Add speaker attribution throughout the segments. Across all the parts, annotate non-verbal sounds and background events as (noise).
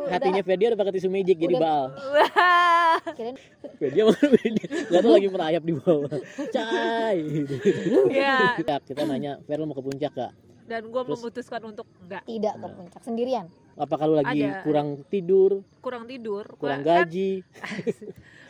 Speaker 1: hatinya Ferdia udah pakai tisu magic jadi
Speaker 2: Udah.
Speaker 1: bal.
Speaker 3: Wah.
Speaker 1: Ferdia mana (laughs) Ferdia nggak tahu lagi merayap di bawah. Cai.
Speaker 3: Ya
Speaker 1: Ya, kita nanya Fer lu mau ke puncak gak
Speaker 3: dan gue
Speaker 1: Terus-
Speaker 3: memutuskan untuk enggak
Speaker 2: tidak ke puncak sendirian.
Speaker 1: apa kalau lagi
Speaker 3: Ada.
Speaker 1: kurang tidur?
Speaker 3: Kurang tidur.
Speaker 1: Kurang
Speaker 3: Kan-
Speaker 1: gaji (laughs)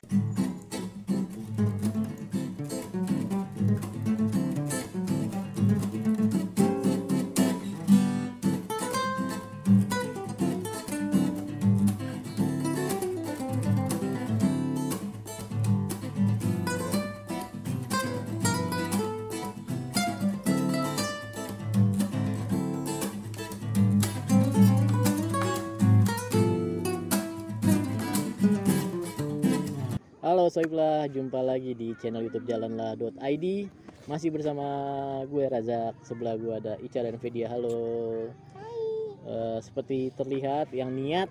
Speaker 1: Halo Soiblah, jumpa lagi di channel YouTube jalanlah.id Masih bersama gue Razak, sebelah gue ada Ica dan Fedia. Halo. Eh, seperti terlihat yang niat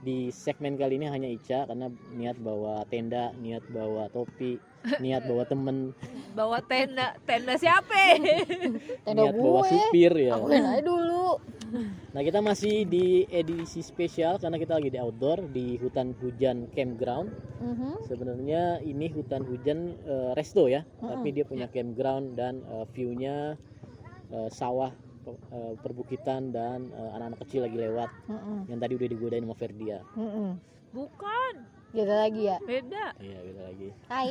Speaker 1: di segmen kali ini hanya Ica karena niat bawa tenda, niat bawa topi, (laughs) niat bawa temen,
Speaker 3: bawa tenda tenda siapa
Speaker 2: Tenda (laughs)
Speaker 1: niat bawa
Speaker 2: gue.
Speaker 1: supir ya.
Speaker 2: Aku aja dulu.
Speaker 1: Nah kita masih di edisi spesial karena kita lagi di outdoor di hutan hujan campground.
Speaker 2: Mhm.
Speaker 1: Sebenarnya ini hutan hujan eh, resto ya,
Speaker 2: Mm-mm.
Speaker 1: tapi dia punya campground dan eh, view-nya eh, sawah, pe- perbukitan dan anak-anak kecil lagi lewat
Speaker 2: Mhm.
Speaker 1: yang tadi udah digodain sama Ferdia.
Speaker 2: Mhm.
Speaker 3: bukan
Speaker 2: Beda lagi ya.
Speaker 3: beda
Speaker 1: Iya, beda lagi.
Speaker 2: Hai.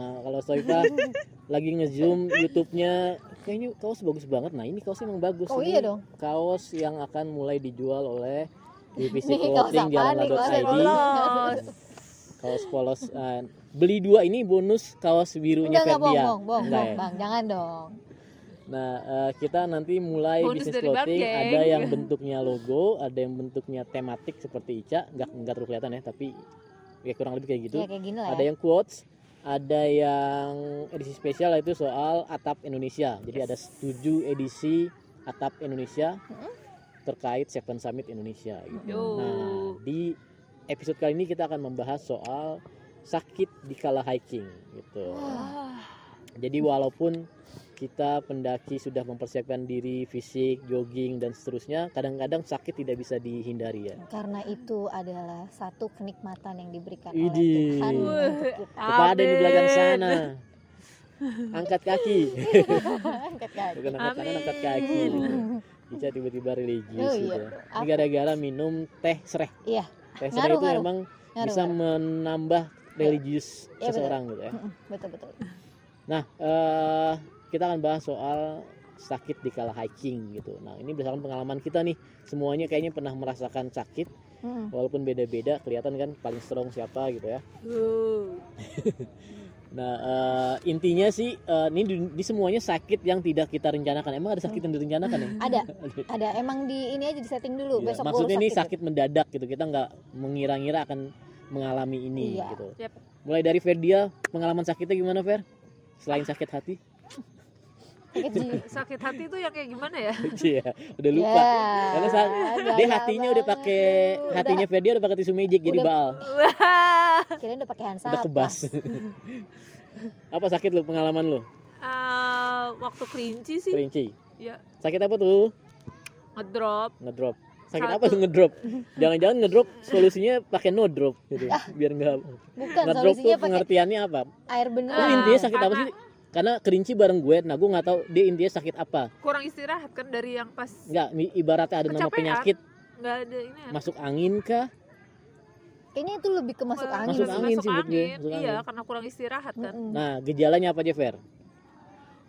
Speaker 1: Nah, kalau Soifa (laughs) lagi ngezoom YouTube-nya kayaknya kaos bagus banget. Nah, ini kaosnya emang bagus.
Speaker 2: Oh
Speaker 1: Ini
Speaker 2: iya dong.
Speaker 1: Kaos yang akan mulai dijual oleh divisi
Speaker 2: kaos
Speaker 1: clothing
Speaker 2: apaan nih, kaos
Speaker 3: polos
Speaker 1: Kaos polos eh, beli dua ini bonus kaos birunya
Speaker 2: Enggak enggak bohong,
Speaker 1: Ferdia.
Speaker 2: bohong, bohong,
Speaker 1: Enggak
Speaker 2: bohong,
Speaker 1: ya?
Speaker 2: Bang. Jangan dong.
Speaker 1: Nah, eh, kita nanti mulai
Speaker 3: Bonus
Speaker 1: bisnis clothing. Ada yang bentuknya logo, ada yang bentuknya tematik seperti Ica, nggak nggak terlalu kelihatan ya, tapi ya kurang lebih kayak gitu.
Speaker 2: Ya kayak gini lah
Speaker 1: Ada
Speaker 2: ya.
Speaker 1: yang quotes, ada yang edisi spesial itu soal atap Indonesia. Jadi ada 7 edisi atap Indonesia
Speaker 2: Mm-mm.
Speaker 1: terkait Seven Summit Indonesia. Gitu.
Speaker 3: Yo.
Speaker 1: Nah, di episode kali ini kita akan membahas soal sakit di kala hiking gitu.
Speaker 3: Wah.
Speaker 1: Jadi walaupun kita pendaki sudah mempersiapkan diri fisik, jogging dan seterusnya, kadang-kadang sakit tidak bisa dihindari ya.
Speaker 2: Karena itu adalah satu kenikmatan yang diberikan
Speaker 1: Idih.
Speaker 2: oleh Tuhan
Speaker 3: Wah.
Speaker 2: untuk kita.
Speaker 1: Kepada yang di belakang
Speaker 3: Amin.
Speaker 1: sana. Angkat kaki. (laughs)
Speaker 2: Angkat kaki.
Speaker 1: Bukan angkat tangan, angkat kaki. Ica tiba-tiba religius
Speaker 2: Oh,
Speaker 1: gitu.
Speaker 2: iya.
Speaker 1: Ini gara-gara minum teh sereh.
Speaker 2: Iya.
Speaker 1: Teh sereh
Speaker 2: Ngaruh,
Speaker 1: itu
Speaker 2: ngaruh.
Speaker 1: emang
Speaker 2: Ngaruh,
Speaker 1: bisa
Speaker 2: ngaruh.
Speaker 1: menambah religius
Speaker 2: Iya, betul.
Speaker 1: seseorang gitu ya.
Speaker 2: Betul betul.
Speaker 1: Nah, eh, kita akan bahas soal sakit di kala hiking gitu. Nah, ini berdasarkan pengalaman kita nih. Semuanya kayaknya pernah merasakan sakit,
Speaker 2: Mm-mm.
Speaker 1: walaupun beda-beda. Kelihatan kan paling strong siapa gitu ya.
Speaker 3: Uh. (laughs)
Speaker 1: Nah, eh, intinya sih eh, ini di, di semuanya sakit yang tidak kita rencanakan. Emang ada sakit yang direncanakan ya? (laughs)
Speaker 2: Ada, (laughs) ada. Emang di ini aja di setting dulu.
Speaker 1: Iya,
Speaker 2: Besok
Speaker 1: maksudnya ini
Speaker 2: sakit.
Speaker 1: sakit mendadak gitu. Kita nggak mengira-ngira akan mengalami ini
Speaker 2: Iya.
Speaker 1: gitu.
Speaker 3: Yap.
Speaker 1: Mulai dari Ferdia, pengalaman sakitnya gimana Fer? Selain sakit hati?
Speaker 2: Sakit jiwa. (laughs)
Speaker 3: sakit hati itu yang kayak gimana ya (laughs)
Speaker 1: Iya, udah lupa.
Speaker 2: Ya,
Speaker 1: Karena saat dia hatinya udah pakai hatinya Ferdia udah pakai tisu magic jadi
Speaker 2: Udah.
Speaker 1: bal,
Speaker 3: Wah. (laughs)
Speaker 2: Kirain udah pakai hand
Speaker 1: udah kebas. apa sakit lu pengalaman lu?
Speaker 3: Ah, waktu kelinci sih
Speaker 1: Kerinci.
Speaker 3: ya
Speaker 1: Sakit apa tuh?
Speaker 3: ngedrop
Speaker 1: Ngedrop. Sakit
Speaker 3: Satu.
Speaker 1: apa tuh ngedrop? Jangan-jangan ngedrop solusinya pakai no drop gitu. Biar enggak
Speaker 2: Bukan
Speaker 1: ngedrop tuh
Speaker 2: solusinya pakai
Speaker 1: pengertiannya apa?
Speaker 2: air beneran.
Speaker 3: Ah,
Speaker 1: intinya sakit apa
Speaker 3: karena-
Speaker 1: sih? Karena kerinci bareng gue, nah gue nggak tahu dia intinya sakit apa.
Speaker 3: kurang istirahat kan dari yang pas
Speaker 1: Enggak, ibaratnya ada nama penyakit
Speaker 3: nggak ada ini ya.
Speaker 1: masuk angin kah?
Speaker 2: Kayaknya itu lebih ke masuk angin.
Speaker 1: Masuk
Speaker 2: sih.
Speaker 1: angin sih menurut gue,
Speaker 3: angin.
Speaker 1: masuk
Speaker 3: iya
Speaker 1: angin.
Speaker 3: karena kurang istirahat kan.
Speaker 1: Nah, gejalanya apa aja, Fer?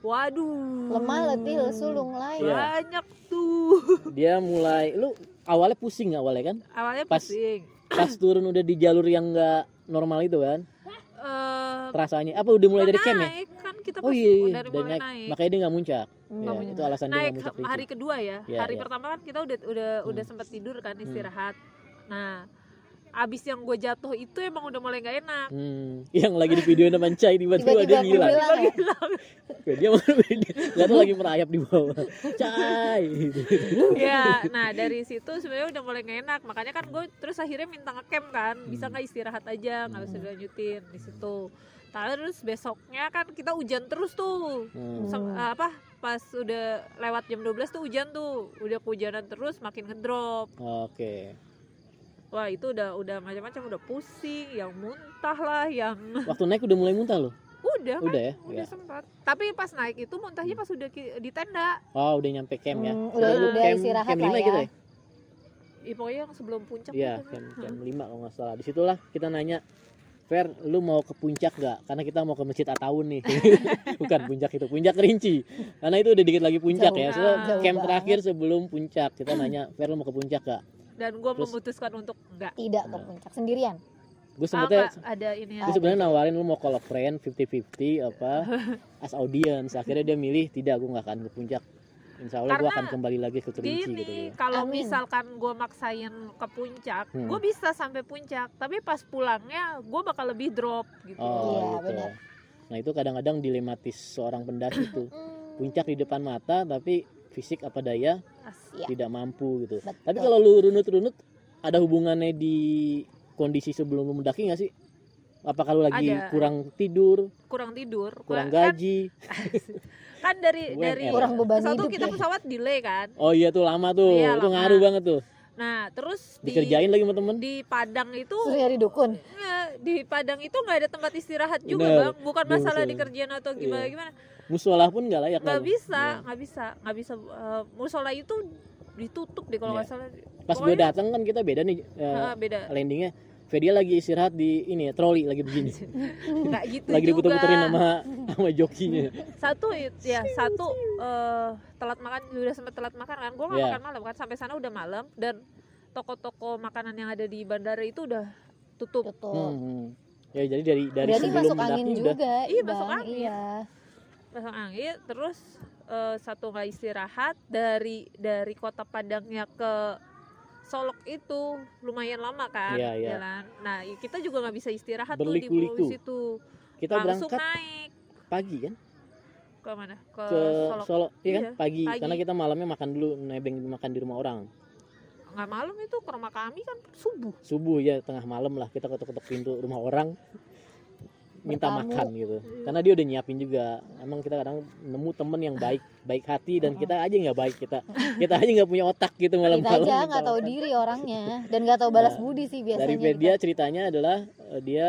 Speaker 3: waduh
Speaker 2: Lemah, letih, lesu, lunglai.
Speaker 1: Iya.
Speaker 3: banyak tuh (laughs)
Speaker 1: Dia mulai lu awalnya pusing nggak awalnya kan?
Speaker 3: awalnya
Speaker 1: Pas-
Speaker 3: pusing
Speaker 1: Pas turun udah di jalur yang nggak normal itu kan?
Speaker 3: Eh,
Speaker 1: Rasanya apa udah mulai dari camp ya?
Speaker 3: Kita
Speaker 1: Oh
Speaker 3: pas
Speaker 1: iya, iya.
Speaker 3: dari mulai
Speaker 1: naik.
Speaker 3: naik,
Speaker 1: Makanya dia nggak muncak.
Speaker 2: Hmm.
Speaker 1: Ya, itu alasan dia
Speaker 3: naik
Speaker 1: nggak muncak
Speaker 3: hari
Speaker 1: itu.
Speaker 3: kedua ya
Speaker 1: Iya,
Speaker 3: hari
Speaker 1: iya.
Speaker 3: pertama kan kita udah udah udah
Speaker 1: Hmm.
Speaker 3: sempat tidur kan istirahat nah abis yang gue jatuh itu emang udah mulai nggak enak
Speaker 1: Hmm, yang lagi di video sama Cai tiba-tiba
Speaker 2: Tiba-tiba
Speaker 1: dia ngilang.
Speaker 2: hilang ya. (laughs)
Speaker 1: Dia dia nggak tahu lagi merayap di bawah. Cai.
Speaker 3: ya nah dari situ sebenarnya udah mulai nggak enak makanya kan gue terus akhirnya minta ngecamp kan bisa
Speaker 1: Hmm.
Speaker 3: nggak istirahat aja nggak bisa
Speaker 2: Hmm.
Speaker 3: dilanjutin di situ terus besoknya kan kita hujan terus tuh
Speaker 1: Hmm.
Speaker 3: Sem- apa pas udah lewat jam 12 tuh hujan tuh udah kehujanan terus makin ngedrop
Speaker 1: Oke.
Speaker 3: Wah itu udah udah macam-macam udah pusing yang muntah lah yang (laughs)
Speaker 1: waktu naik udah mulai muntah loh
Speaker 3: udah kan
Speaker 1: udah ya,
Speaker 3: udah
Speaker 1: ya.
Speaker 3: sempat tapi pas naik itu muntahnya pas udah di tenda
Speaker 1: oh udah nyampe camp ya
Speaker 2: Hmm, udah- udah
Speaker 1: camp,
Speaker 2: istirahat
Speaker 1: camp
Speaker 2: lah
Speaker 1: lima
Speaker 2: ya.
Speaker 1: gitu ya
Speaker 3: Ih, pokoknya yang sebelum puncak
Speaker 1: Iya,
Speaker 3: gitu kan.
Speaker 1: camp, camp 5 kalau nggak salah. Di situlah kita nanya, Fer, lu mau ke puncak gak? Karena kita mau ke Masjid Ataun nih. (laughs) Bukan puncak itu, puncak Kerinci. Karena itu udah dikit lagi puncak
Speaker 2: Jauh
Speaker 1: ya. So,
Speaker 3: banget.
Speaker 1: camp
Speaker 2: Jauh
Speaker 1: terakhir sebelum puncak. Kita nanya, Fer, lu mau ke puncak gak?
Speaker 3: Dan gue memutuskan untuk enggak
Speaker 2: tidak ke
Speaker 1: Nah.
Speaker 2: puncak sendirian
Speaker 1: Gue
Speaker 3: ah,
Speaker 1: sempetnya,
Speaker 3: enggak, ada ini ya
Speaker 1: gue sebenarnya nawarin lu mau call a friend 50-50 apa (laughs) as audience. Akhirnya dia milih, tidak, gue nggak akan ke puncak. Insya Allah gue akan kembali lagi ke Kerinci gitu. ya.
Speaker 3: kalau
Speaker 2: Amin.
Speaker 3: misalkan gue maksain ke puncak,
Speaker 1: Hmm.
Speaker 3: gue bisa sampai puncak. Tapi pas pulangnya, gue bakal lebih drop gitu.
Speaker 1: Oh,
Speaker 2: Iya,
Speaker 1: gitu.
Speaker 2: benar.
Speaker 1: Nah itu kadang-kadang dilematis seorang pendaki.
Speaker 2: Hmm, (coughs)
Speaker 1: Puncak di depan mata, tapi fisik apa daya
Speaker 3: As-
Speaker 2: Iya.
Speaker 1: tidak mampu gitu.
Speaker 2: Betul.
Speaker 1: Tapi kalau lu runut-runut ada hubungannya di kondisi sebelum lu mendaki nggak sih? Apa kalau lagi
Speaker 3: Ada.
Speaker 1: kurang tidur,
Speaker 3: kurang tidur,
Speaker 1: kurang
Speaker 3: kan,
Speaker 1: gaji? (laughs)
Speaker 3: kan dari
Speaker 1: UMR.
Speaker 3: dari
Speaker 2: kurang beban
Speaker 3: satu
Speaker 2: hidup
Speaker 3: kita
Speaker 2: ya.
Speaker 3: pesawat delay kan.
Speaker 1: Oh iya tuh lama tuh,
Speaker 3: Iya,
Speaker 1: itu
Speaker 3: lama.
Speaker 1: ngaruh banget tuh.
Speaker 3: Nah, terus di
Speaker 1: Dikerjain lagi sama temen.
Speaker 3: di Padang itu
Speaker 2: terus nyari dukun
Speaker 3: di Padang itu nggak ada tempat istirahat juga
Speaker 1: Bener.
Speaker 3: bang bukan
Speaker 1: Bener,
Speaker 3: masalah dikerjain atau gimana
Speaker 1: Iya.
Speaker 3: gimana
Speaker 1: Musola pun nggak layak.
Speaker 3: nggak bisa
Speaker 1: Iya.
Speaker 3: nggak bisa nggak bisa eh, musola itu ditutup deh kalau
Speaker 1: Iya.
Speaker 3: nggak salah
Speaker 1: Pas gue datang kan kita beda nih eh,
Speaker 3: Ah, beda
Speaker 1: landingnya. Fedia lagi istirahat di ini ya, troli lagi begini.
Speaker 3: nggak gitu
Speaker 1: lagi
Speaker 3: juga
Speaker 1: diputer-puterin sama sama jokinya.
Speaker 3: satu ya satu eh, telat makan udah sempet telat makan kan gue nggak
Speaker 1: Iya.
Speaker 3: makan malam kan sampai sana udah malam dan toko-toko makanan yang ada di bandara itu udah tutup
Speaker 2: betul
Speaker 1: Hmm. Ya jadi dari dari
Speaker 2: berarti
Speaker 1: sebelum
Speaker 2: masuk angin juga
Speaker 1: udah
Speaker 3: Iya,
Speaker 2: Bang.
Speaker 3: masuk angin.
Speaker 2: iya
Speaker 3: pasang angin terus eh, satu nggak istirahat dari dari kota Padangnya ke Solok itu lumayan lama kan
Speaker 1: Iya, iya.
Speaker 3: jalan. Nah kita juga nggak bisa istirahat tuh di pulau situ.
Speaker 1: kita
Speaker 3: Langsung
Speaker 1: berangkat
Speaker 3: naik
Speaker 1: pagi kan
Speaker 3: ke mana? Ke,
Speaker 1: ke
Speaker 3: Solok.
Speaker 1: Solo, iya kan
Speaker 3: Iya,
Speaker 1: pagi.
Speaker 3: pagi.
Speaker 1: karena kita malamnya makan dulu nebeng makan di rumah orang.
Speaker 3: Nggak malam itu ke rumah kami kan subuh.
Speaker 1: subuh ya tengah malam lah kita ketuk-ketuk pintu rumah orang minta
Speaker 2: Bertamu.
Speaker 1: makan gitu. Karena dia udah nyiapin juga. Emang kita kadang nemu temen yang baik baik hati dan kita aja nggak baik. Kita kita aja nggak punya otak gitu
Speaker 2: kita
Speaker 1: malam-malam
Speaker 2: aja
Speaker 1: minta
Speaker 2: nggak tahu diri orangnya dan nggak tahu balas
Speaker 1: Nah,
Speaker 2: budi sih biasanya
Speaker 1: dari
Speaker 2: kita.
Speaker 1: dia ceritanya adalah eh, dia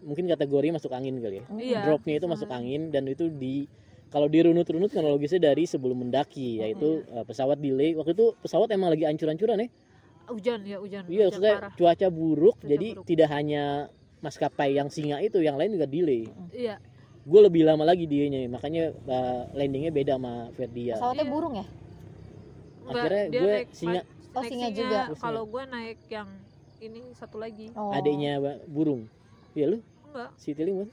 Speaker 1: mungkin kategori masuk angin kali ya.
Speaker 3: Iya.
Speaker 1: dropnya itu masuk angin dan itu di kalau dirunut-runut kronologisnya dari sebelum mendaki yaitu eh, pesawat delay. Waktu itu pesawat emang lagi ancur-ancuran ya?
Speaker 3: Hujan ya hujan.
Speaker 1: Iya,
Speaker 3: hujan
Speaker 1: cuaca buruk,
Speaker 3: Cuaca
Speaker 1: jadi
Speaker 3: buruk.
Speaker 1: tidak hanya maskapai yang singa itu, yang lain juga delay.
Speaker 3: Iya.
Speaker 1: Gue lebih lama lagi dianya, makanya uh, landingnya beda sama Ferdia.
Speaker 2: pesawatnya
Speaker 3: Iya.
Speaker 2: burung ya
Speaker 3: Enggak,
Speaker 1: Akhirnya
Speaker 3: dia
Speaker 1: gue
Speaker 3: naik
Speaker 1: singa,
Speaker 3: naik
Speaker 2: Oh, singa juga.
Speaker 3: Kalau gue naik yang ini satu lagi.
Speaker 2: oh.
Speaker 1: adiknya burung. Iya lu,
Speaker 3: Enggak.
Speaker 1: si Tiling (laughs) bukan?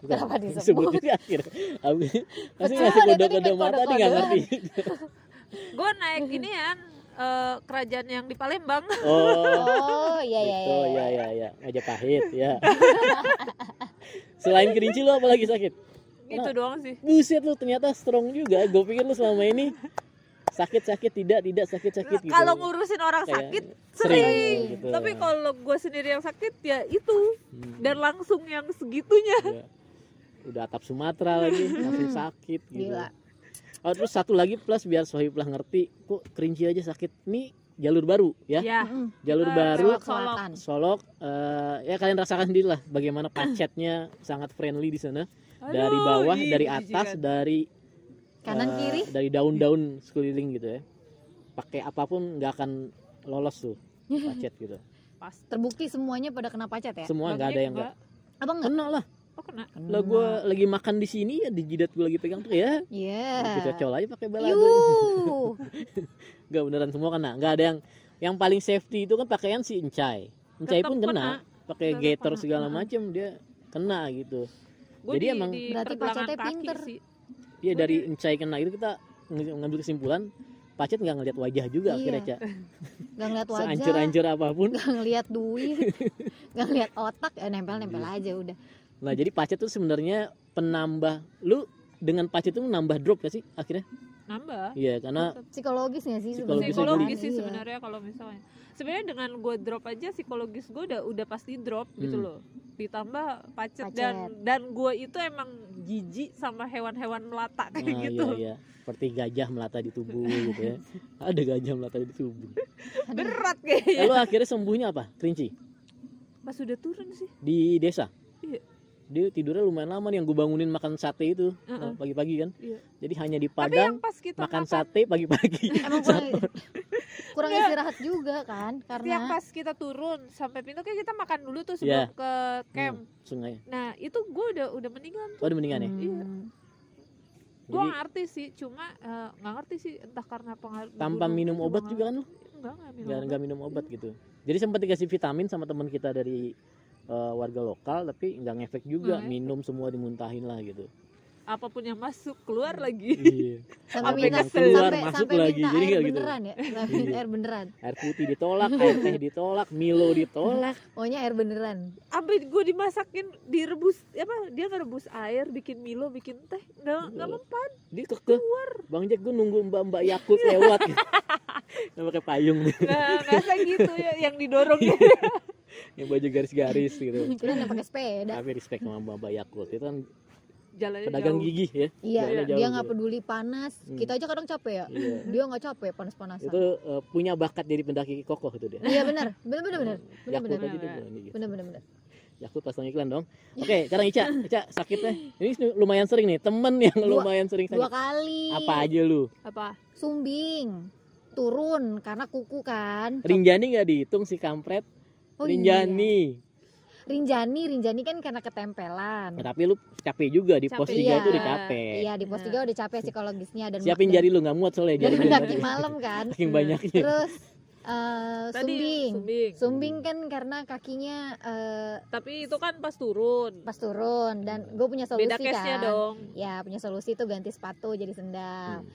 Speaker 2: Kenapa disebut?
Speaker 1: Di akhir. Abis- Masih ngasih
Speaker 2: tadi
Speaker 1: kode-kode mata nih
Speaker 2: kode-kode.
Speaker 1: nggak ngerti.
Speaker 3: Gue naik (laughs) ini kan eh, kerajaan yang di Palembang.
Speaker 1: Oh,
Speaker 2: oh iya iya
Speaker 1: gitu,
Speaker 2: iya
Speaker 1: ya ya ya. Majapahit, ya. Selain kerinci lu apa lagi sakit?
Speaker 3: Itu doang sih.
Speaker 1: Buset lu ternyata strong juga. Gue pikir lu selama ini sakit sakit tidak tidak sakit sakit gitu.
Speaker 3: Kalau ngurusin orang
Speaker 1: Kayak
Speaker 3: sakit
Speaker 1: sering,
Speaker 3: sering.
Speaker 1: gitu.
Speaker 3: Tapi kalau gue sendiri yang sakit ya itu
Speaker 1: Hmm,
Speaker 3: dan langsung yang segitunya.
Speaker 1: iya. udah atap Sumatera lagi langsung sakit gitu.
Speaker 2: Gila.
Speaker 1: Oh, terus satu lagi plus biar Sohib lah ngerti kok kerinci aja sakit. Ini jalur baru ya.
Speaker 3: Ya.
Speaker 1: Jalur
Speaker 3: Eh,
Speaker 1: baru
Speaker 3: Solok.
Speaker 1: Solok eh, ya kalian rasakan sendiri lah bagaimana pacetnya sangat friendly di sana. dari bawah,
Speaker 3: ih,
Speaker 1: dari
Speaker 3: jijikan.
Speaker 1: atas, dari
Speaker 2: kanan
Speaker 1: eh,
Speaker 2: kiri
Speaker 1: dari daun-daun sekeliling gitu ya. Pakai apa pun nggak akan lolos tuh (laughs) pacet gitu.
Speaker 3: Pas.
Speaker 2: terbukti semuanya pada kena pacet ya
Speaker 1: Semua nggak ada yang nggak
Speaker 2: apa enggak
Speaker 1: kena lah.
Speaker 3: Oh kena.
Speaker 1: Lah gue lagi makan di sini ya di jidat gue lagi pegang tuh ya.
Speaker 2: Iya.
Speaker 1: Kita col aja pakai balado. (laughs) Gak beneran semua kena. Nggak ada yang yang paling safety itu kan pakaian si Encai. Encai
Speaker 3: Tetep
Speaker 1: pun kena. Pakai
Speaker 3: Tetep
Speaker 1: gator
Speaker 3: kena.
Speaker 1: segala macam dia kena gitu.
Speaker 3: Gua
Speaker 1: Jadi
Speaker 3: di,
Speaker 1: emang-
Speaker 3: di
Speaker 2: Berarti pacetnya pinter.
Speaker 3: sih.
Speaker 1: Iya dari Encai kena itu kita ng- ngambil kesimpulan pacet nggak ngeliat wajah juga
Speaker 2: Iya.
Speaker 1: akhirnya Ca. (laughs)
Speaker 2: Gak ngeliat wajah
Speaker 1: Seancur-ancur apa pun.
Speaker 2: Gak ngeliat duit (laughs) Gak ngeliat otak ya nempel-nempel
Speaker 1: Iya.
Speaker 2: aja udah
Speaker 1: Nah jadi pacet tuh sebenarnya penambah lu dengan pacet itu menambah drop gak sih akhirnya?
Speaker 3: Nambah.
Speaker 1: Iya karena
Speaker 2: Psikologis gak sih
Speaker 1: Psikologis
Speaker 3: Psikologis sih
Speaker 2: Iya.
Speaker 3: sebenarnya kalau misalnya. sebenarnya dengan gue drop aja psikologis gue udah udah pasti drop gitu
Speaker 1: Hmm.
Speaker 3: loh ditambah pacet,
Speaker 2: Pacet.
Speaker 3: dan dan gue itu emang jijik sama hewan-hewan melata kayak
Speaker 1: Nah,
Speaker 3: gitu
Speaker 1: iya, iya. seperti gajah melata di tubuh (laughs) gitu ya ada gajah melata di tubuh
Speaker 3: berat
Speaker 1: Eh,
Speaker 3: kayaknya
Speaker 1: lu akhirnya sembuhnya apa kerinci
Speaker 3: pas udah turun sih
Speaker 1: di desa
Speaker 3: Iya.
Speaker 1: Dia tidurnya lumayan lama nih yang gue bangunin makan sate itu. Eh, pagi-pagi kan.
Speaker 3: Iya.
Speaker 1: jadi hanya di Padang
Speaker 3: pas kita
Speaker 1: makan
Speaker 3: makan,
Speaker 1: sate pagi-pagi. (laughs)
Speaker 2: Emang kurang kurang istirahat juga kan
Speaker 3: yang
Speaker 2: karena
Speaker 3: pas kita turun sampai pintu kayak kita makan dulu tuh sebelum
Speaker 1: Iya.
Speaker 3: ke camp.
Speaker 1: sungai.
Speaker 3: Nah itu gue udah udah mendingan
Speaker 1: oh udah mendingan ya?
Speaker 3: Iya.
Speaker 2: Hmm.
Speaker 3: gue ngerti sih cuma eh, nggak ngerti sih entah karena pengaruh
Speaker 1: tanpa
Speaker 3: gunung
Speaker 1: minum obat juga kan lu?
Speaker 3: ngerti. enggak enggak minum
Speaker 1: nggak
Speaker 3: obat.
Speaker 1: nggak minum obat gitu. Jadi sempat dikasih vitamin sama teman kita dari eh, warga lokal tapi nggak ngefek juga
Speaker 3: Nggak ngefek.
Speaker 1: minum semua dimuntahin lah gitu.
Speaker 3: Apa pun yang masuk keluar lagi.
Speaker 1: Iya. (laughs)
Speaker 2: Sampai minta
Speaker 1: yang keluar,
Speaker 2: sampai,
Speaker 1: masuk
Speaker 2: sampai
Speaker 1: lagi.
Speaker 2: minta
Speaker 1: Jadi
Speaker 2: air
Speaker 1: gitu.
Speaker 2: beneran ya? Sampai
Speaker 1: Iya.
Speaker 2: air beneran.
Speaker 1: Air putih ditolak air teh ditolak Milo ditolak.
Speaker 2: Pokoknya air beneran.
Speaker 3: Sampai gue dimasakin direbus apa dia ngerebus air bikin milo bikin teh nggak nggak
Speaker 1: Iya.
Speaker 3: mempan.
Speaker 1: Dia kekeh. Bang Jack gue nunggu mbak mbak Yakult lewat. (laughs) Yang pakai payung.
Speaker 3: Nggak nggak gitu ya yang didorong (laughs)
Speaker 1: yang baju garis-garis gitu. (laughs)
Speaker 2: Kira yang pakai sepeda.
Speaker 1: Tapi respect sama mbak mbak Yakult itu kan
Speaker 3: jalannya
Speaker 1: pedagang
Speaker 3: jauh.
Speaker 1: gigih ya.
Speaker 2: Iya
Speaker 1: Jalannya jauh
Speaker 2: dia
Speaker 1: gitu.
Speaker 2: nggak peduli panas.
Speaker 1: Hmm.
Speaker 2: kita aja kadang capek ya.
Speaker 1: Iya. (laughs)
Speaker 2: dia nggak capek panas-panasan.
Speaker 1: Itu eh, punya bakat jadi pendaki kokoh itu dia.
Speaker 2: Iya benar. Benar benar benar. (laughs) Benar
Speaker 1: Yakult
Speaker 2: benar.
Speaker 3: Benar.
Speaker 1: gitu.
Speaker 2: benar benar benar.
Speaker 1: Yakult pasang iklan dong. Oke sekarang Ica. Ica sakitnya. Ini lumayan sering nih. Temen yang
Speaker 2: Dua-
Speaker 1: lumayan sering
Speaker 2: dua
Speaker 1: sakit
Speaker 2: kali.
Speaker 1: Apa aja lu?
Speaker 3: Apa?
Speaker 2: Sumbing. Turun karena kuku kan.
Speaker 1: Rinjani nggak dihitung si kampret
Speaker 2: Oh,
Speaker 1: Rinjani.
Speaker 2: Rinjani Rinjani kan karena ketempelan.
Speaker 1: Ya, tapi lu capek juga di pos
Speaker 3: Capek.
Speaker 1: 3
Speaker 2: Iya.
Speaker 1: itu udah capek.
Speaker 2: Iya di pos
Speaker 3: Nah.
Speaker 2: tiga udah capek psikologisnya dan
Speaker 1: siapin jari lu nggak muat soalnya jari tadi.
Speaker 2: malam kan.
Speaker 1: Saking banyaknya.
Speaker 2: terus eh,
Speaker 3: tadi
Speaker 2: sumbing.
Speaker 3: sumbing.
Speaker 2: Sumbing kan karena kakinya eh,
Speaker 3: tapi itu kan pas turun.
Speaker 2: pas turun dan gue punya solusi
Speaker 3: beda case nya
Speaker 2: kan.
Speaker 3: dong.
Speaker 2: Ya punya solusi tuh ganti sepatu jadi sendal.
Speaker 1: Hmm.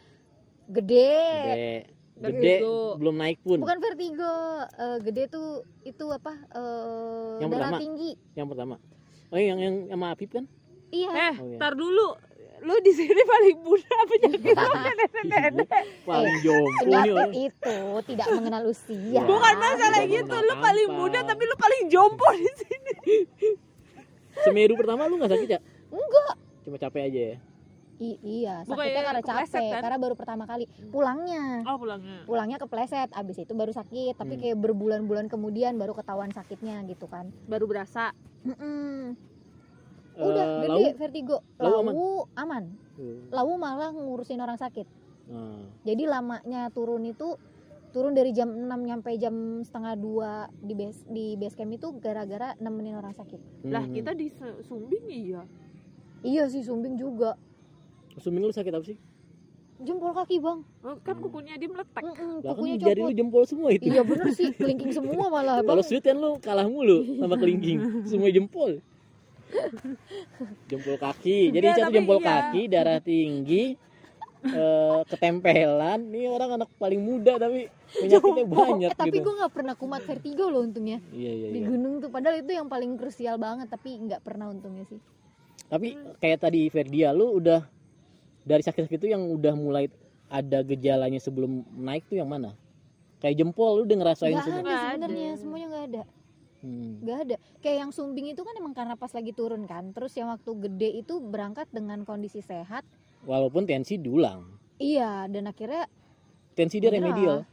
Speaker 2: gede.
Speaker 1: Gede gede
Speaker 3: Vertigo.
Speaker 1: belum naik pun.
Speaker 2: Bukan vertigo eh, gede tuh itu apa eh,
Speaker 1: Yang
Speaker 2: darah
Speaker 1: pertama?
Speaker 2: tinggi.
Speaker 1: Yang pertama. Oh yang yang sama Apip kan?
Speaker 2: Iya.
Speaker 3: Eh
Speaker 1: Oh, iya.
Speaker 3: tar dulu. Lu di sini paling muda apa jadi (laughs) nenek-nenek
Speaker 1: paling nih
Speaker 2: penyakit
Speaker 1: orang
Speaker 2: itu tidak mengenal usia.
Speaker 3: Bukan masalah
Speaker 1: Udah
Speaker 3: gitu lu paling muda tapi lu paling jompo di sini.
Speaker 1: Semeru pertama lu nggak sakit ya?
Speaker 2: Enggak.
Speaker 1: Cuma capek aja ya
Speaker 2: I- iya sakitnya karena
Speaker 3: kepleset,
Speaker 2: capek
Speaker 3: kan?
Speaker 2: karena baru pertama kali. Pulangnya.
Speaker 3: Oh pulangnya.
Speaker 2: Pulangnya kepleset abis itu baru sakit tapi
Speaker 1: Hmm.
Speaker 2: kayak berbulan-bulan kemudian baru ketahuan sakitnya gitu kan.
Speaker 3: Baru berasa?
Speaker 2: Mm-mm. udah
Speaker 1: Eh,
Speaker 2: gede
Speaker 1: lau
Speaker 2: vertigo.
Speaker 1: Lau
Speaker 2: lau
Speaker 1: aman?
Speaker 2: aman.
Speaker 1: Hmm.
Speaker 2: lau malah ngurusin orang sakit.
Speaker 1: Nah,
Speaker 2: jadi lamanya turun itu turun dari jam 6 nyampe jam setengah dua di base di base camp itu gara-gara nemenin orang sakit.
Speaker 3: Lah
Speaker 1: hmm.
Speaker 3: kita di sumbing iya?
Speaker 2: Iya sih sumbing juga
Speaker 1: Sumbing lu sakit apa sih?
Speaker 2: jempol kaki bang
Speaker 3: Oh, kan
Speaker 1: Hmm.
Speaker 3: kukunya dia meletak
Speaker 1: Lah kan
Speaker 2: kukunya
Speaker 1: jari lu jempol semua itu.
Speaker 2: iya bener sih kelingking semua malah bang
Speaker 1: Kalau street kan lu kalah mulu sama kelingking, semua jempol. Jempol kaki. Jadi satu jempol
Speaker 3: iya.
Speaker 1: kaki, darah tinggi, eh, ketempelan. Ini orang anak paling muda tapi penyakitnya banyak
Speaker 2: eh, tapi
Speaker 1: gitu.
Speaker 2: gue nggak pernah kumat vertigo loh untungnya
Speaker 1: Iya iya
Speaker 2: di
Speaker 1: iya.
Speaker 2: gunung tuh padahal itu yang paling krusial banget tapi nggak pernah untungnya sih
Speaker 1: Tapi kayak tadi Ferdia lu udah dari sakit-sakit itu yang udah mulai ada gejalanya sebelum naik tuh yang mana? Kayak jempol lu udah ngerasain semua.
Speaker 2: ada sebenarnya
Speaker 3: ada.
Speaker 2: semuanya nggak ada
Speaker 1: Hmm.
Speaker 2: nggak ada kayak yang sumbing itu kan emang karena pas lagi turun kan terus yang waktu gede itu berangkat dengan kondisi sehat
Speaker 1: Walaupun tensi diulang.
Speaker 2: iya dan akhirnya
Speaker 1: Tensi dia remedial.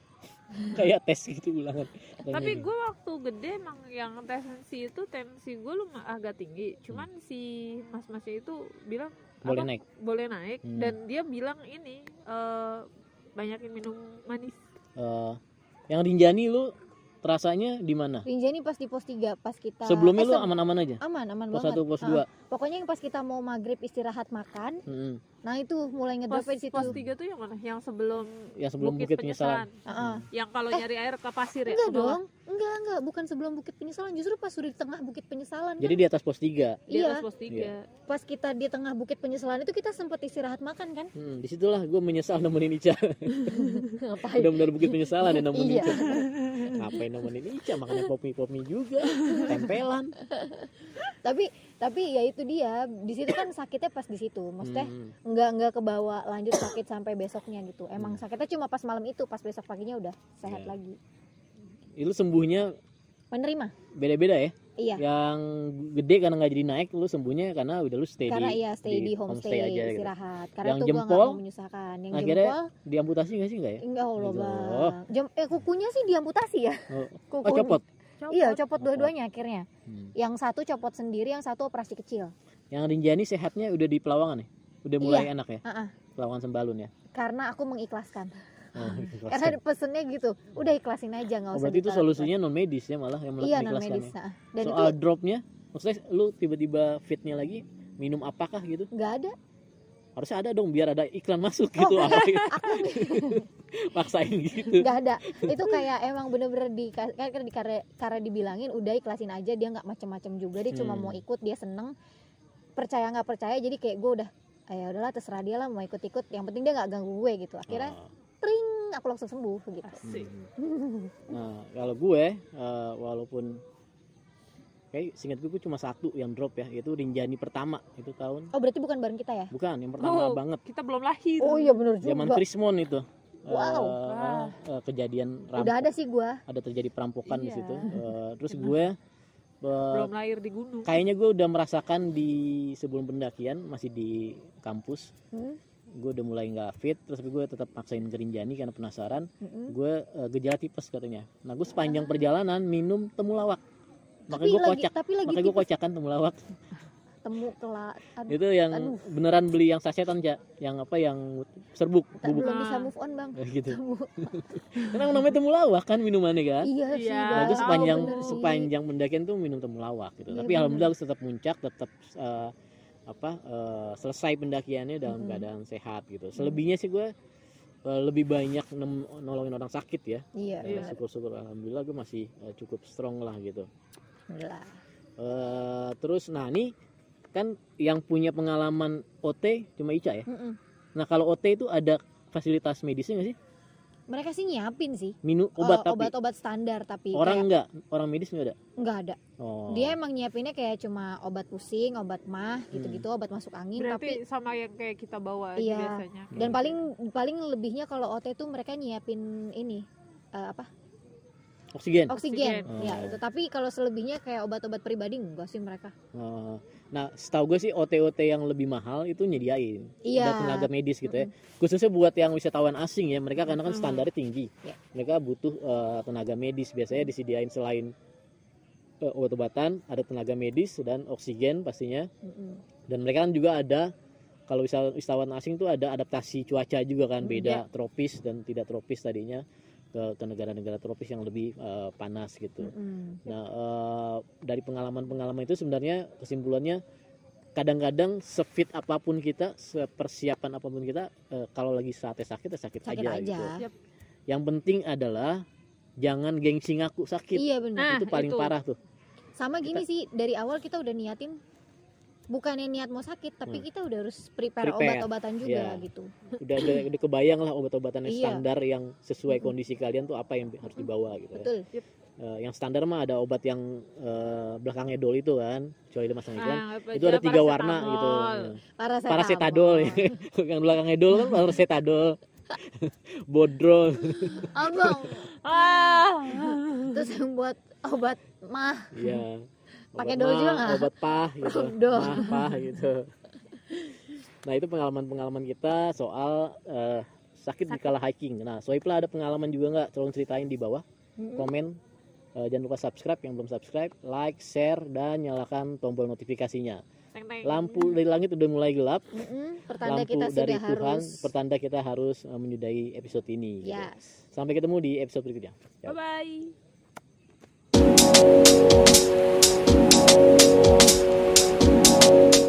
Speaker 1: (laughs) kayak tes gitu ulangan.
Speaker 3: tapi gue waktu gede emang yang tensi itu tensi gue lu agak tinggi cuman si mas masnya itu bilang
Speaker 1: boleh
Speaker 3: apa,
Speaker 1: naik.
Speaker 3: boleh naik
Speaker 1: Hmm.
Speaker 3: dan dia bilang ini eh banyakin minum manis
Speaker 1: Eh, yang Rinjani lu terasanya di mana?
Speaker 2: Rinjani pas di pos 3 pas kita
Speaker 1: Sebelumnya
Speaker 2: eh,
Speaker 1: lu aman-aman aja.
Speaker 2: aman aman
Speaker 1: Pos
Speaker 2: banget
Speaker 1: 1, pos
Speaker 2: Ah,
Speaker 1: 2.
Speaker 2: pokoknya yang pas kita mau maghrib istirahat makan
Speaker 1: Mm-mm.
Speaker 2: Nah itu mulai ngedrop di situ
Speaker 3: pos tiga tuh yang mana yang sebelum
Speaker 1: Yang sebelum Bukit, Penyesalan.
Speaker 2: Heeh.
Speaker 3: yang kalau
Speaker 2: Eh,
Speaker 3: nyari air ke pasir ya
Speaker 2: enggak
Speaker 3: ke bawah.
Speaker 2: dong enggak enggak bukan sebelum bukit penyesalan justru pas sudah di tengah bukit penyesalan kan?
Speaker 1: Jadi di atas pos 3.
Speaker 3: di
Speaker 2: iya
Speaker 3: atas pos tiga
Speaker 2: pas kita di tengah bukit penyesalan itu kita sempat istirahat makan kan
Speaker 1: Hmm, di situlah gue menyesal nemenin Ica. (laughs)
Speaker 2: ngapain
Speaker 1: Benar-benar bukit penyesalan ya nemenin
Speaker 2: iya
Speaker 1: Ica. Ngapain nemenin Ica? Makanya pomi-pomi juga. Tempelan.
Speaker 2: tapi tapi ya itu dia di situ kan sakitnya pas di situ maksudnya
Speaker 1: Hmm.
Speaker 2: nggak nggak kebawa lanjut sakit sampai besoknya gitu emang sakitnya cuma pas malam itu pas besok paginya udah sehat
Speaker 1: Iya.
Speaker 2: lagi
Speaker 1: itu sembuhnya
Speaker 2: Menerima.
Speaker 1: beda-beda ya
Speaker 2: Iya.
Speaker 1: yang gede karena nggak jadi naik lu sembuhnya karena udah lu stay
Speaker 2: Karena
Speaker 1: di
Speaker 2: iya stay di, homestay,
Speaker 1: aja gitu.
Speaker 2: istirahat. Karena
Speaker 1: Yang
Speaker 2: gua nggak
Speaker 1: jempol,
Speaker 2: mau menyusahkan. Yang
Speaker 1: akhirnya
Speaker 2: jempol
Speaker 1: diamputasi nggak sih nggak ya
Speaker 2: enggak Allah
Speaker 1: Gitu.
Speaker 2: bang. Jam, eh kukunya sih diamputasi ya.
Speaker 1: oh, (laughs)
Speaker 2: Kuku.
Speaker 1: oh copot
Speaker 2: Iya copot dua-duanya akhirnya.
Speaker 1: Hmm.
Speaker 2: Yang satu copot sendiri, yang satu operasi kecil.
Speaker 1: yang Rinjani sehatnya udah di Pelawangan ya udah mulai enak ya
Speaker 2: ah.
Speaker 1: Pelawangan Sembalun ya
Speaker 2: Karena aku mengikhlaskan.
Speaker 1: oh, (laughs)
Speaker 2: Karena pesennya gitu. Udah ikhlasin aja nggak
Speaker 1: Oh,
Speaker 2: usah.
Speaker 1: berarti itu solusinya non medis ya malah yang
Speaker 2: Iya non medis.
Speaker 1: mengikhlaskannya.
Speaker 2: Nah, dan
Speaker 1: Soal
Speaker 2: itu
Speaker 1: dropnya, maksudnya lu tiba-tiba fitnya lagi minum apakah gitu?
Speaker 2: nggak ada.
Speaker 1: Harusnya ada dong biar ada iklan masuk gitu.
Speaker 2: Oh, (laughs)
Speaker 1: apa gitu.
Speaker 2: Aku (laughs)
Speaker 1: Paksain gitu.
Speaker 2: nggak ada. Itu kayak emang bener-bener di kan di karena, karena dibilangin udah ikhlasin aja dia nggak macem-macem juga dia cuma
Speaker 1: Hmm.
Speaker 2: mau ikut dia seneng percaya nggak percaya jadi kayak gue udah "Ah, ya udahlah terserah dia lah mau ikut-ikut yang penting dia nggak ganggu gue gitu akhirnya
Speaker 1: Ah,
Speaker 2: tring aku langsung sembuh gitu
Speaker 3: Asik.
Speaker 1: hmm. Nah, kalau gue eh, walaupun kayak singkat gue cuma satu yang drop ya, yaitu Rinjani pertama itu tahun
Speaker 2: oh berarti bukan bareng kita ya
Speaker 1: bukan yang pertama
Speaker 3: Oh,
Speaker 1: banget
Speaker 3: Kita belum lahir.
Speaker 2: oh iya bener juga
Speaker 1: zaman Krismon itu.
Speaker 2: Wow.
Speaker 3: Wah.
Speaker 1: eh, kejadian rampok,
Speaker 2: udah ada sih gue
Speaker 1: ada terjadi perampokan di
Speaker 3: Iya.
Speaker 1: situ. Eh, (laughs) terus gue eh,
Speaker 3: belum lahir di gunung.
Speaker 1: kayaknya gue udah merasakan di sebelum pendakian masih di kampus
Speaker 2: Hmm,
Speaker 1: gue udah mulai nggak fit terus tapi gue tetap maksain gerinjani karena penasaran
Speaker 2: mm-mm.
Speaker 1: gue eh, gejala tipes katanya nah gue sepanjang perjalanan minum temulawak
Speaker 2: tapi
Speaker 1: makanya gue kocak
Speaker 2: tapi lagi
Speaker 1: makanya gue kocakan temulawak (laughs)
Speaker 2: temu telat aduh,
Speaker 1: itu yang
Speaker 2: Aduh.
Speaker 1: beneran beli yang sasetan ja yang apa yang serbuk
Speaker 2: tak-
Speaker 1: bubuk
Speaker 2: belum bisa move on bang
Speaker 1: Eh, gitu (laughs) karena namanya temulawak kan minumannya kan
Speaker 2: iya sih
Speaker 3: Iya.
Speaker 1: Nah, sepanjang
Speaker 2: sih.
Speaker 1: sepanjang pendakian tuh minum temulawak gitu.
Speaker 2: Iya,
Speaker 1: Tapi
Speaker 2: bener.
Speaker 1: alhamdulillah tetap muncak, tetap eh, apa eh, selesai pendakiannya dalam
Speaker 2: Mm-mm.
Speaker 1: keadaan sehat gitu. Selebihnya sih gue lebih banyak nem- nolongin orang sakit ya.
Speaker 2: iya bener.
Speaker 1: Syukur-syukur alhamdulillah gue masih cukup strong lah gitu.
Speaker 2: Alhamdulillah.
Speaker 1: Eh, terus nah ini kan yang punya pengalaman OT cuma Ica ya.
Speaker 2: Mm-mm.
Speaker 1: Nah kalau OT itu ada fasilitas medisnya nggak sih?
Speaker 2: mereka sih nyiapin sih
Speaker 1: Minum
Speaker 2: Eh,
Speaker 1: obat tapi
Speaker 2: obat-obat standar tapi
Speaker 1: orang
Speaker 2: kayak
Speaker 1: enggak, orang medis nggak ada.
Speaker 2: nggak ada
Speaker 1: Oh.
Speaker 2: dia emang nyiapinnya kayak cuma obat pusing obat mah gitu-gitu obat masuk angin tapi
Speaker 3: Berarti sama yang kayak kita bawa
Speaker 2: Iya.
Speaker 3: biasanya.
Speaker 2: dan paling paling lebihnya kalau OT tuh mereka nyiapin ini eh, apa
Speaker 1: oksigen.
Speaker 2: oksigen, ya
Speaker 1: Oh.
Speaker 2: itu tapi kalau selebihnya kayak obat-obat pribadi enggak sih mereka
Speaker 1: Oh, Nah, setahu gue sih OT-OT yang lebih mahal itu nyediain.
Speaker 2: Iya.
Speaker 1: Ada tenaga medis gitu ya. Khususnya buat yang wisatawan asing ya, mereka karena kan standarnya tinggi.
Speaker 2: Iya.
Speaker 1: Mereka butuh eh, tenaga medis. Biasanya disediain selain eh, obat-obatan, ada tenaga medis dan oksigen pastinya.
Speaker 2: Mm-mm.
Speaker 1: Dan mereka kan juga ada kalau wisata- wisatawan asing tuh ada adaptasi cuaca juga kan, beda tropis dan tidak tropis tadinya ke ke negara-negara tropis yang lebih eh, panas gitu.
Speaker 2: Mm-mm.
Speaker 1: Nah, eh, dari pengalaman-pengalaman itu sebenarnya kesimpulannya kadang-kadang sefit apa pun kita, sepersiapan apa pun kita, eh, kalau lagi saatnya sakit, ya sakit,
Speaker 2: sakit
Speaker 1: aja.
Speaker 2: aja,
Speaker 1: Gitu. Yang penting adalah jangan gengsi ngaku sakit.
Speaker 2: iya benar
Speaker 3: Nah,
Speaker 1: itu paling
Speaker 3: itu.
Speaker 1: parah tuh.
Speaker 2: sama gini sih dari awal kita udah niatin bukannya niat mau sakit tapi
Speaker 1: Hmm.
Speaker 2: kita udah harus prepare,
Speaker 1: Prepare.
Speaker 2: obat-obatan juga
Speaker 1: Iya.
Speaker 2: gitu
Speaker 1: Udah udah, udah kebayang lah obat-obatan yang
Speaker 2: Iya.
Speaker 1: standar yang sesuai
Speaker 2: Mm-mm.
Speaker 1: kondisi kalian tuh apa yang harus dibawa gitu. ya.
Speaker 2: betul
Speaker 1: Eh, yang standar mah ada obat yang eh, belakangnya dol itu kan, kecuali dia masang iklan. Itu ada tiga warna gitu.
Speaker 2: paracetamol
Speaker 1: Paracetamol (laughs) ya. yang belakangnya dol kan paracetamol. (laughs) Bodro.
Speaker 2: abang
Speaker 3: Ah.
Speaker 2: terus yang buat obat mah
Speaker 1: Iya.
Speaker 2: Pakai dol juga nggak?
Speaker 1: Obat pah gitu. (laughs)
Speaker 2: Dol.
Speaker 1: Mah, pah gitu. (laughs) Nah, itu pengalaman-pengalaman kita soal eh, sakit di kala hiking. Nah, Soipla ada pengalaman juga nggak? Tolong ceritain di bawah,
Speaker 2: Mm-mm.
Speaker 1: komen. Eh, jangan lupa subscribe yang belum subscribe, like, share, dan nyalakan tombol notifikasinya. Lampu dari langit udah mulai gelap.
Speaker 2: Mm-mm, pertanda
Speaker 1: Lampu
Speaker 2: kita
Speaker 1: dari
Speaker 2: sudah
Speaker 1: Tuhan,
Speaker 2: harus
Speaker 1: pertanda kita harus eh, menyudahi episode ini. gitu.
Speaker 2: yes
Speaker 1: Sampai ketemu di episode berikutnya.
Speaker 3: Bye bye. Thank you.